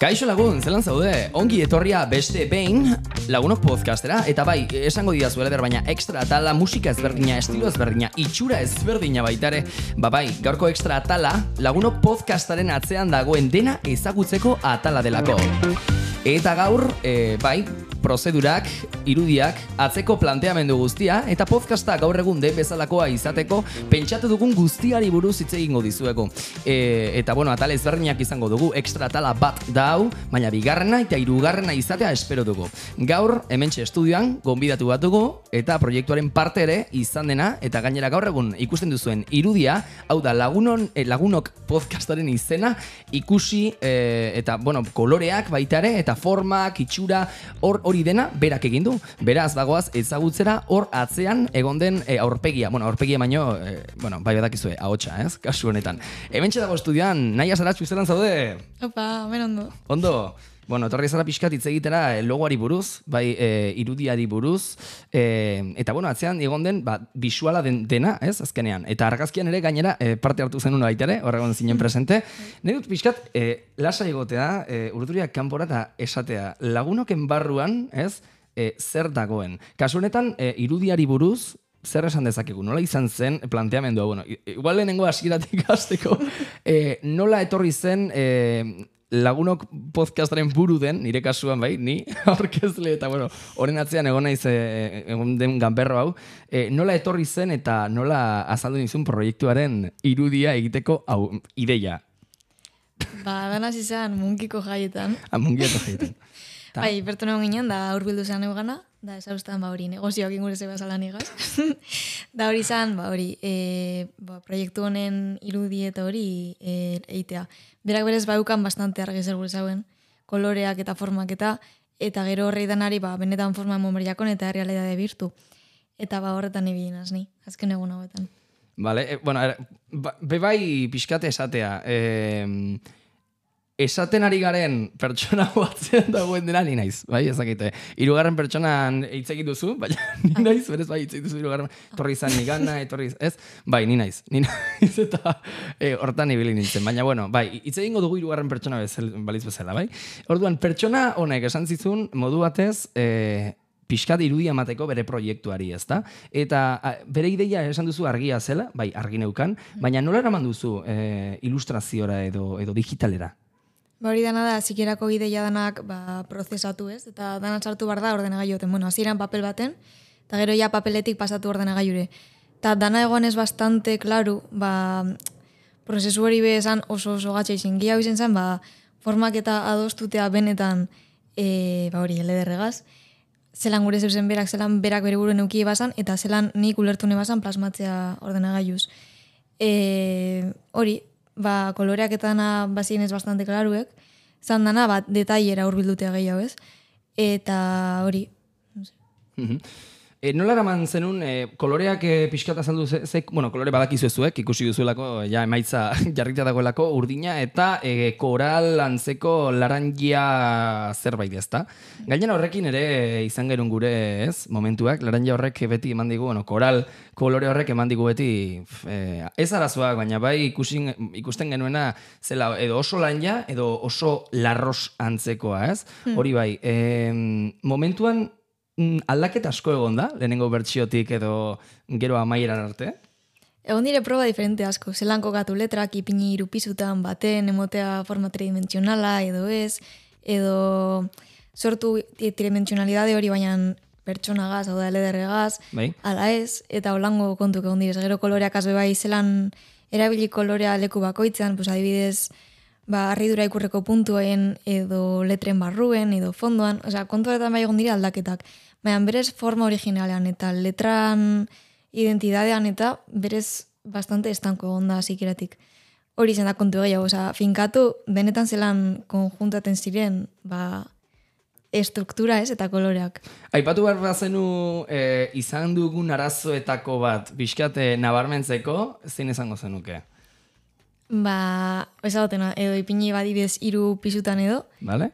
Kaixo lagun, zelan zaude, ongi etorria beste behin lagunok podcastera, eta bai, esango dira zuela baina extra atala, musika ezberdina, estilo ezberdina, itxura ezberdina baitare, ba bai, gaurko extra atala, lagunok podcastaren atzean dagoen dena ezagutzeko atala delako. Eta gaur, e, bai, prozedurak, irudiak, atzeko planteamendu guztia, eta podcasta gaur egun den bezalakoa izateko, pentsatu dugun guztiari buruz hitz egingo dizueko. E, eta bueno, atala ezberdinak izango dugu, extra atala bat da hau, baina bigarrena eta hirugarrena izatea espero dugu. Gaur, hementxe estudioan, gonbidatu bat dugu, eta proiektuaren parte ere izan dena, eta gainera gaur egun ikusten duzuen irudia, hau da lagunon, eh, lagunok podcastaren izena, ikusi, eh, eta bueno, koloreak baita ere, eta formak, itxura, hor hori dena berak egin du. Beraz bagoaz ezagutzera hor atzean egon den e, aurpegia. Bueno, aurpegia baino, e, bueno, bai badakizue, ahotsa, ez? Kasu honetan. Hementxe dago estudian, nahi azaratxu zelan zaude? Opa, hemen ondo. Ondo. Bueno, etorri zara pixkat hitz egitera e, logoari buruz, bai e, irudiari buruz, e, eta bueno, atzean egon den, ba, bisuala den, dena, ez, azkenean. Eta argazkian ere gainera e, parte hartu zenun baita ere, horregon zinen presente. Nahi dut pixkat, e, lasa egotea, e, urduriak kanpora eta esatea, lagunoken barruan, ez, e, zer dagoen. Kasu honetan, e, irudiari buruz, zer esan dezakegu, nola izan zen planteamendua, bueno, igual lehenengo hasieratik hasteko, e, nola etorri zen e, lagunok podcastaren buru den, nire kasuan bai, ni aurkezle eta bueno, horren atzean egon naiz e, egon den ganberro hau, e, nola etorri zen eta nola azaldu nizun proiektuaren irudia egiteko hau ideia. Ba, danaz izan munkiko jaietan. Ah, munkiko jaietan. bai, pertona ginen, da urbildu zen eugana, da ezauztan ba hori negozioak ingure zeba zalan igaz. da hori izan, ba hori, e, ba, proiektu honen irudi eta hori e, eitea berak berez baukan bastante argi zer gure zauen, koloreak eta formak eta eta gero horrei danari ba, benetan forma momeriakon eta realidade birtu. Eta ba horretan ibili ni, azken egun hauetan. Vale, e, bueno, er, ba, be bai pixkate esatea. Eh, esaten ari garen pertsona batzean dagoen dena ni naiz, bai, ezakite. Hirugarren pertsonan hitz egin duzu, baina ni naiz, berez bai hitz duzu hirugarren. Etorri izan ni gana, etorri, ez? Bai, ni naiz. Ni naiz eta e, hortan ibili nintzen, baina bueno, bai, hitz egingo dugu hirugarren pertsona bezala, baliz bezala, bai? Orduan pertsona honek esan zizun modu batez, eh pixkat irudia emateko bere proiektuari, ezta? Eta bere ideia esan duzu argia zela, bai, argi neukan, baina nola eraman duzu e, ilustraziora edo, edo digitalera? Ba hori dana da, zikerako ideia danak ba, prozesatu ez, eta dana sartu bar da ordenagailuten. Bueno, hasieran papel baten, eta gero ja papeletik pasatu ordenagailure. Eta dana egon ez bastante, klaru, ba, prozesu hori esan oso oso gatsa izin. Gia izen zen, ba, formak eta adostutea benetan, e, ba hori, elederregaz, zelan gure zeusen berak, zelan berak bere buruen eukie basan, eta zelan nik ulertu basan plasmatzea ordenagailuz. E, hori, ba, koloreak eta dana bazien ez bastante klaruek, zan dana, bat, detailera urbildutea gehiago ez, eta hori, no sé. E, nola eraman zenun, e, koloreak e, pixkata zaldu ze, bueno, kolore badakizu ezuek, ikusi duzuelako, ja, emaitza jarrita dagoelako, urdina, eta e, koral antzeko laranjia zerbait ezta. Gainera horrekin ere izan gerun gure, ez, momentuak, laranjia horrek beti eman digu, bueno, koral kolore horrek eman digu beti, e, ez arazoak, baina bai ikusin, ikusten genuena, zela, edo oso lanja, edo oso larros antzekoa, ez? Hmm. Hori bai, e, momentuan, aldaketa asko egon da, lehenengo bertsiotik edo gero amaieran arte? Egon dire proba diferente asko, zelan kokatu letrak ipini irupizutan baten, emotea forma tridimensionala edo ez, edo sortu tridimensionalidade hori baina pertsona gaz, hau da LDR gaz, bai. ala ez, eta holango kontuk egon dire, gero koloreak azbe bai, zelan erabili kolorea leku bakoitzean, pues adibidez, ba, arridura ikurreko puntuen edo letren barruen edo fondoan, osea, kontu bai egon dira aldaketak. Baina berez forma originalean eta letran identidadean eta berez bastante estanko egon da zikeratik. Hori zen da kontu gehiago, oza, finkatu benetan zelan konjuntaten ziren, ba, estruktura ez eta koloreak. Aipatu behar bazenu e, izan dugun arazoetako bat, bizkate nabarmentzeko, zein izango zenuke? Ba, ez edo ipini badibidez iru pisutan edo. Vale.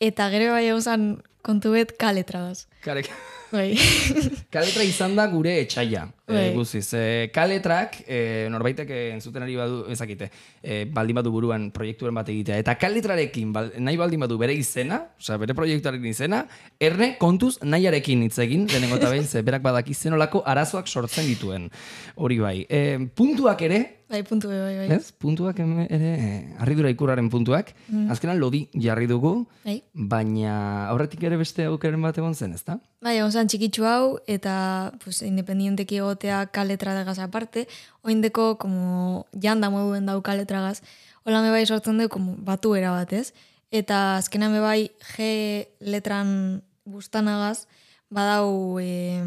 eta gero bai egon zan kontu bet kaletragaz. Kale, Bai. kaletra izan da gure etxaia. E, Bai. guziz, e, kaletrak, e, norbaitek eh, entzuten ari badu, ezakite, e, baldin badu buruan proiekturen bat egitea. Eta kaletrarekin, bal, nahi baldin badu bere izena, osea, bere proiektuaren izena, erne kontuz nahiarekin hitz egin, lehenengo eta behin, ze berak badaki zenolako arazoak sortzen dituen. Hori bai. E, puntuak ere, Bai, puntu be, bai, bai. ez? Puntuak eme- ere, eh, harridura ikurraren puntuak, azkenan lodi jarri dugu, Bai. baina aurretik ere beste aukeren bat egon zen, ezta? Bai, egon zan txikitsu hau, eta pues, independienteki egotea kaletra degaz aparte, oindeko, como, janda moduen dau kaletragaz, hola me bai sortzen du, como, batu bat, ez? Eta azkena me bai G letran bustanagaz, badau, eh,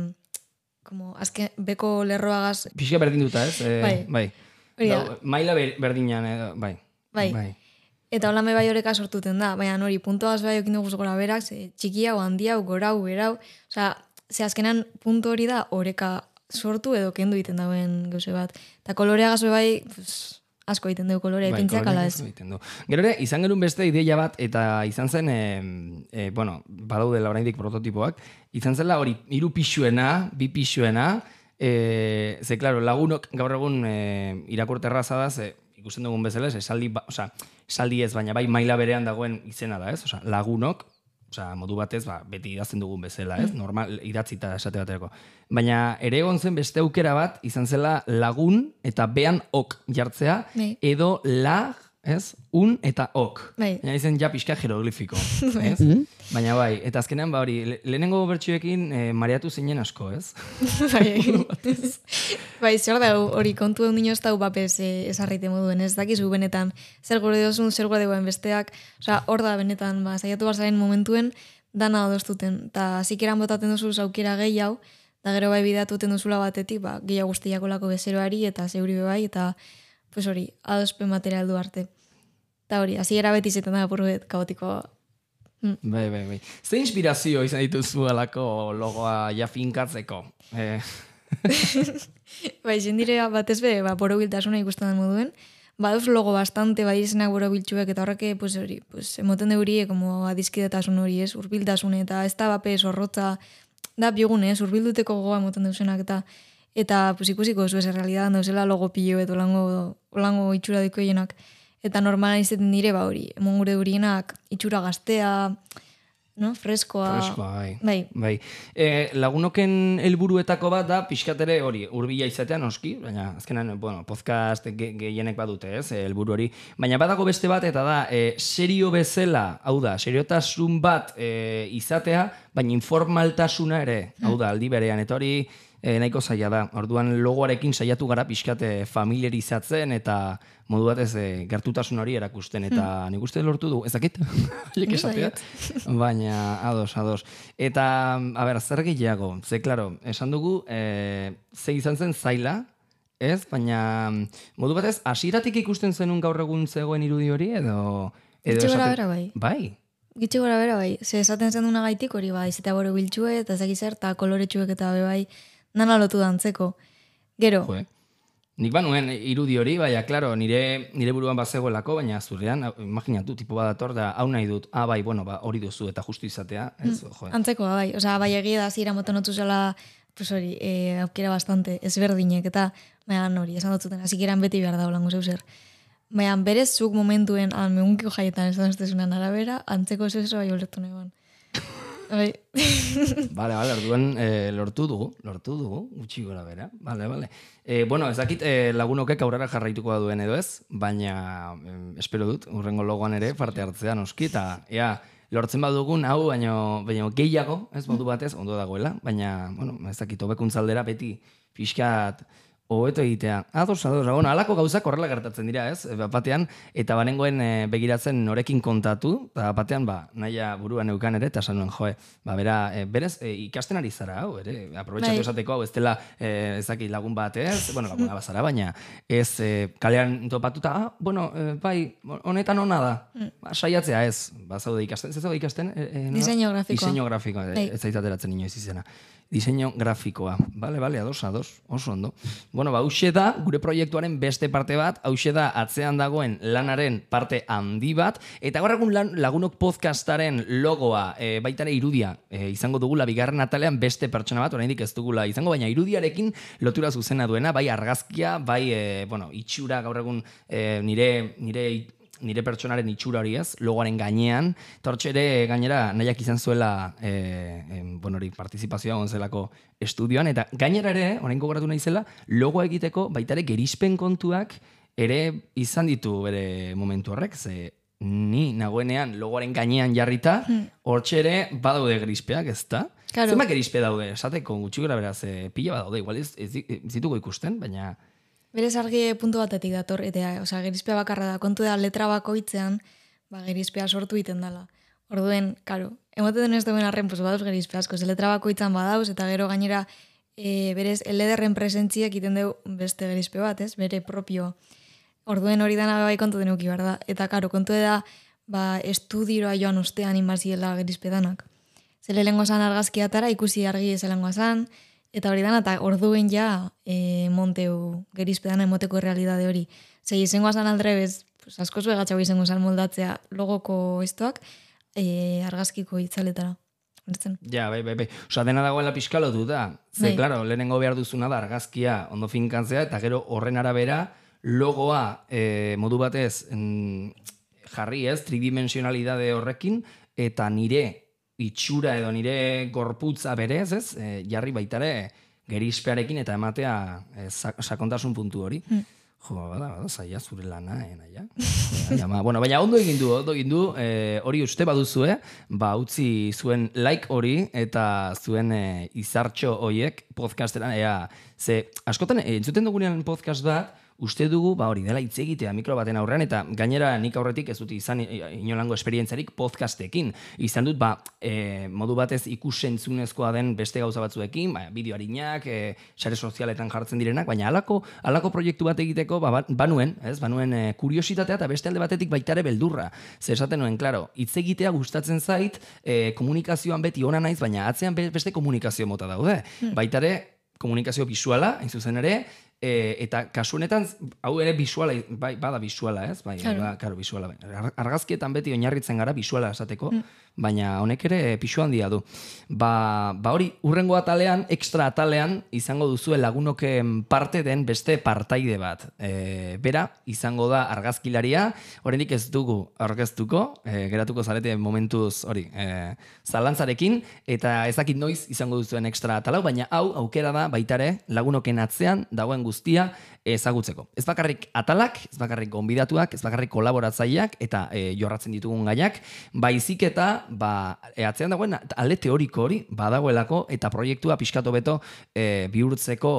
como, azken, beko lerroagaz, Pixka berdin duta, ez? E, Bai. bai. Da. Dau, maila ber, berdinan, edo, bai. Bai. bai. Eta hola bai horeka sortuten da, baina hori puntuaz bai okin dugu gora berak, ze txiki hau, handi hau, gorau, berau, osea, ze azkenan puntu hori da oreka sortu edo kendu egiten dauen gauze bat. Eta kolorea gazo bai, pues, asko egiten dugu kolorea, Bai, koloreak ala ez. Gero ere, izan genuen beste ideia bat, eta izan zen, e, e, bueno, badaudela oraindik prototipoak, izan zela hori, hiru pixuena, bi pixuena, e, ze, klaro, lagunok gaur egun e, irakurte erraza da, ze, ikusten dugun bezala, ez, esaldi, ba, oza, esaldi ez, baina bai maila berean dagoen izena da, ez? Osa, lagunok, Osa, modu batez, ba, beti idazten dugun bezala, ez? Normal, idatzita esate baterako. Baina ere egon zen beste aukera bat, izan zela lagun eta bean ok jartzea, Bai. edo lag, ez? Un eta ok. Bai. Baina izan ja pixka jeroglifiko, ez? Baina bai, eta azkenean, ba hori, le- lehenengo bertsuekin eh, mareatu zinen asko, ez? bai, bai, zer da hori kontu egun dino ez da bapes eh, esarrite moduen, ez dakizu benetan zer gure dozun, zer gure degoen besteak, osea, hor da benetan, ba, saiatu barzaren momentuen, dana adostuten, eta zikeran botaten duzu aukera gehi hau, da gero bai bidatuten duzula batetik, ba, gehiago guztiako lako bezeroari, eta zeuri bai, eta, pues hori, adospen material du arte. Eta hori, hasiera beti zetan da apurret kaotikoa. Bai, bai, bai. Ze inspirazio izan dituzu alako logoa ja finkatzeko? Eh, Bai, jendire batez be, ba, borobiltasuna ikusten den moduen. Baduz logo bastante, bai izenak borobiltxuek, eta horrek, pues, hori, pues, emoten deurie, como adiskidetasun hori, ez, urbiltasun, eta ez da bape zorrotza, da biogune, ez, urbilduteko gogoa emoten deusenak, eta eta pues, ikusiko zu ez, realidadan dauzela logo pilo, eta olango, olango itxura dikoienak. Eta normala izaten dire, ba hori, emon gure durienak itxura gaztea, no, freskoa. Freskoa, bai. Bai, Bai, e, lagunoken helburuetako bat da pixkatere hori, hurbila izatea noski, baina azkenan, bueno, podcast ge, gehienek badute, ez, eh, helburu hori. Baina badago beste bat eta da, e, serio bezala, hau da, seriotasun bat e, izatea, baina informaltasuna ere, hau da, aldi berean, eta hori e, nahiko zaila da. Orduan logoarekin saiatu gara pixkate familiarizatzen eta modu batez e, gertutasun hori erakusten eta nik uste lortu du, ez dakit, esatea, baina ados, ados. Eta, a ber, zer gehiago? Ze, klaro, esan dugu, e, ze izan zen zaila, ez? Baina, modu batez, hasieratik ikusten zenun gaur egun zegoen irudi hori, edo... edo Gutxi gora esaten- bera, bai. Bai, Gitxe bera bai, ze esaten zen duna gaitik hori bai, izatea boro biltxue, eta zaki zer, eta koloretxuek eta be bai, nana lotu dantzeko. Gero, jo, eh? Nik banuen irudi hori, baina, klaro, nire, nire buruan bazegoelako, baina zurean, imaginatu, tipo bat dator da, hau nahi dut, ah, bai, bueno, ba, hori duzu, eta justu izatea, ez, Mm. jo, eh? antzeko bai, osea, bai egia da zira moten otu zela, pues hori, e, aukera bastante, ezberdinek, eta, baina hori, esan dut zuten, hasikeran beti behar da holango zeu zer. Baina berez zuk momentuen almeunkio jaietan esan ez arabera, antzeko zeu zer bai ulertu negoen. Bai, Bale, bale, orduan e, lortu dugu, lortu dugu, gutxi gora bera. Bale, bale. E, bueno, ez dakit e, lagunokek aurrera jarraituko duen edo ez, baina em, espero dut, urrengo logoan ere parte hartzea noski, eta ea, lortzen badugun, hau, baino, baino gehiago, ez modu batez, ondo dagoela, baina, bueno, ez dakit, hobekuntzaldera beti pixkat hobeto egitea. Ados, ados, bueno, alako gauzak horrela gertatzen dira, ez? E, Batean, eta banengoen e, begiratzen norekin kontatu, eta batean, ba, naia buruan eukan ere, eta esan nuen, joe, ba, bera, e, berez, e, ikasten ari zara, hau, ere, aprobetxatu Bai. esateko, hau, ez dela, e, ez dakit lagun bat, ez? Bueno, laguna bazara, baina, ez, e, kalean topatuta, ah, bueno, e, bai, honetan ona da, ba, saiatzea, ez, ba, zaude ikasten, ez zaude ikasten? E, e, nola? Diseinu grafikoa. Diseinu grafikoa, Bai. ez zaitateratzen inoiz izena. diseño grafikoa. Bale, bale, ados, ados, oso ondo. Bueno, ba, hause da, gure proiektuaren beste parte bat, hause da atzean dagoen lanaren parte handi bat, eta gaur egun lagunok podcastaren logoa, e, baita irudia, e, izango dugula bigarren atalean beste pertsona bat, oraindik ez dugula izango, baina irudiarekin lotura zuzena duena, bai argazkia, bai, e, bueno, itxura gaur egun e, nire, nire nire pertsonaren itxura hori ez, logoaren gainean, tortxe ere gainera nahiak izan zuela e, e, bueno, hori, partizipazioa onzelako estudioan, eta gainera ere, orain gogoratu nahi zela, logoa egiteko baita ere gerizpen kontuak ere izan ditu bere momentu horrek, ze ni nagoenean logoaren gainean jarrita, hmm. hortxe ere badaude gerizpeak, ez da? Claro. Zenba gerizpe daude, esateko gutxi gara beraz, e, pila badaude, igual ez, ez, ez, ez ditugu ikusten, baina... Berez argi puntu batetik dator, eta osea, gerizpea bakarra da, kontu da letra bakoitzean, ba, gerizpea sortu iten dela. Orduen, karo, emote den ez duen arren, pues, badauz gerizpea asko, ze letra bakoitzan badauz, eta gero gainera, e, berez, elederren presentziak iten du beste gerizpe bat, ez? Bere propio. Orduen hori dana bai kontu denuki, da. Eta, karo, kontu da, ba, estudioa joan ustean inbaziela gerizpe danak. Zele lengo zan argazkiatara, ikusi argi zelengo zan, Eta hori dana, eta orduen ja e, monteu gerizpedan emoteko realidade hori. Zei, izango azan aldrebez, pues, asko zue gatxau izango zan moldatzea logoko estoak e, argazkiko itzaletara. Ja, bai, bai, bai. Osa, dena dagoela piskalotu da. Ze, bai. klaro, lehenengo behar duzuna da argazkia ondo finkantzea, eta gero horren arabera logoa e, modu batez jarri ez, tridimensionalidade horrekin, eta nire itxura edo nire gorputza berez, ez? E, jarri baitare gerizpearekin eta ematea e, sakontasun puntu hori. Mm. Jo, bada, bada, zaila zure lana, eh, naia. Ja, bueno, baina ondo egin du, ondo egin du, e, hori uste baduzu, eh? ba, utzi zuen like hori eta zuen e, izartxo hoiek podcasteran, ea, ze, askotan, e, entzuten dugunean podcast bat, uste dugu, ba hori, dela hitz egitea mikro baten aurrean, eta gainera nik aurretik ez dut izan inolango esperientzarik podcastekin. Izan dut, ba, e, modu batez ikusentzunezkoa den beste gauza batzuekin, ba, bideo harinak, e, sare sozialetan jartzen direnak, baina alako, alako proiektu bat egiteko, ba, ba banuen, ez, banuen e, kuriositatea eta beste alde batetik baitare beldurra. Zer esaten nuen, klaro, hitz egitea gustatzen zait, e, komunikazioan beti ona naiz, baina atzean beste komunikazio mota daude. Hmm. Baitare, komunikazio bisuala, hain zuzen ere, E, eta kasu honetan hau ere bisuala bai bada bisuala, ez? Bai, claro. Ba, claro, bisuala. Bai. Argazkietan beti oinarritzen gara bisuala esateko, mm. baina honek ere pisu handia du. Ba, ba hori urrengo atalean, extra atalean izango duzu lagunoken parte den beste partaide bat. E, bera izango da argazkilaria, oraindik ez dugu aurkeztuko, e, geratuko zarete momentuz hori, e, zalantzarekin eta ezakit noiz izango duzuen extra atalau, baina hau aukera da baitare lagunoken atzean dagoen guztia ezagutzeko. Ez bakarrik atalak, ez bakarrik gonbidatuak, ez bakarrik kolaboratzaileak eta e, jorratzen ditugun gaiak, baizik eta ba, e, atzean dagoen alde teoriko hori badagoelako eta proiektua pixkatu beto e, bihurtzeko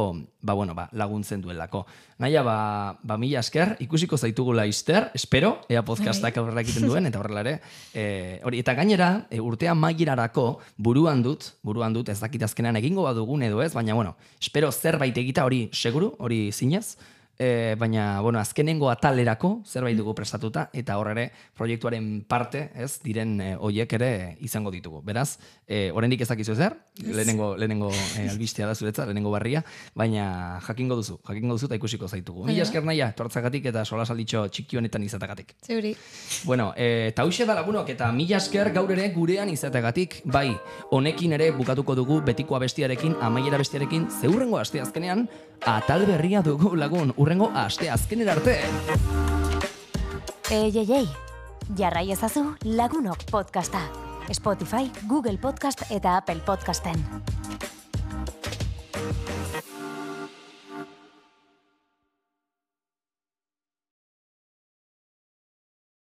ba, bueno, ba, laguntzen duelako. Naia, ba, ba mila esker, ikusiko zaitugula izter, espero, ea podcastak bai. aurrera egiten duen, eta horrela ere, e, hori, eta gainera, e, urtea magirarako buruan dut, buruan dut, ez dakit azkenean egingo badugun edo ez, baina, bueno, espero zerbait egita hori seguru, hori zinez, E, baina, bueno, azkenengo atalerako zerbait dugu prestatuta eta hor ere proiektuaren parte, ez, diren e, hoiek ere izango ditugu. Beraz, e, oraindik ez dakizu zer, lehenengo, lehenengo e, albistea da zuretza, lehenengo barria, baina jakingo duzu, jakingo duzu eta ikusiko zaitugu. Mila esker naia, tortzagatik eta sola salditxo txiki honetan izatagatik. Zeuri. Bueno, e, eta hause da lagunok eta mila esker gaur ere gurean izatagatik, bai, honekin ere bukatuko dugu betikoa bestiarekin, amaiera bestiarekin, zeurrengo aste azkenean, atal berria dugu lagun, urrengo aste azkenera arte. Ei, ei, ei, jarrai ezazu lagunok podcasta. Spotify, Google Podcast eta Apple Podcasten.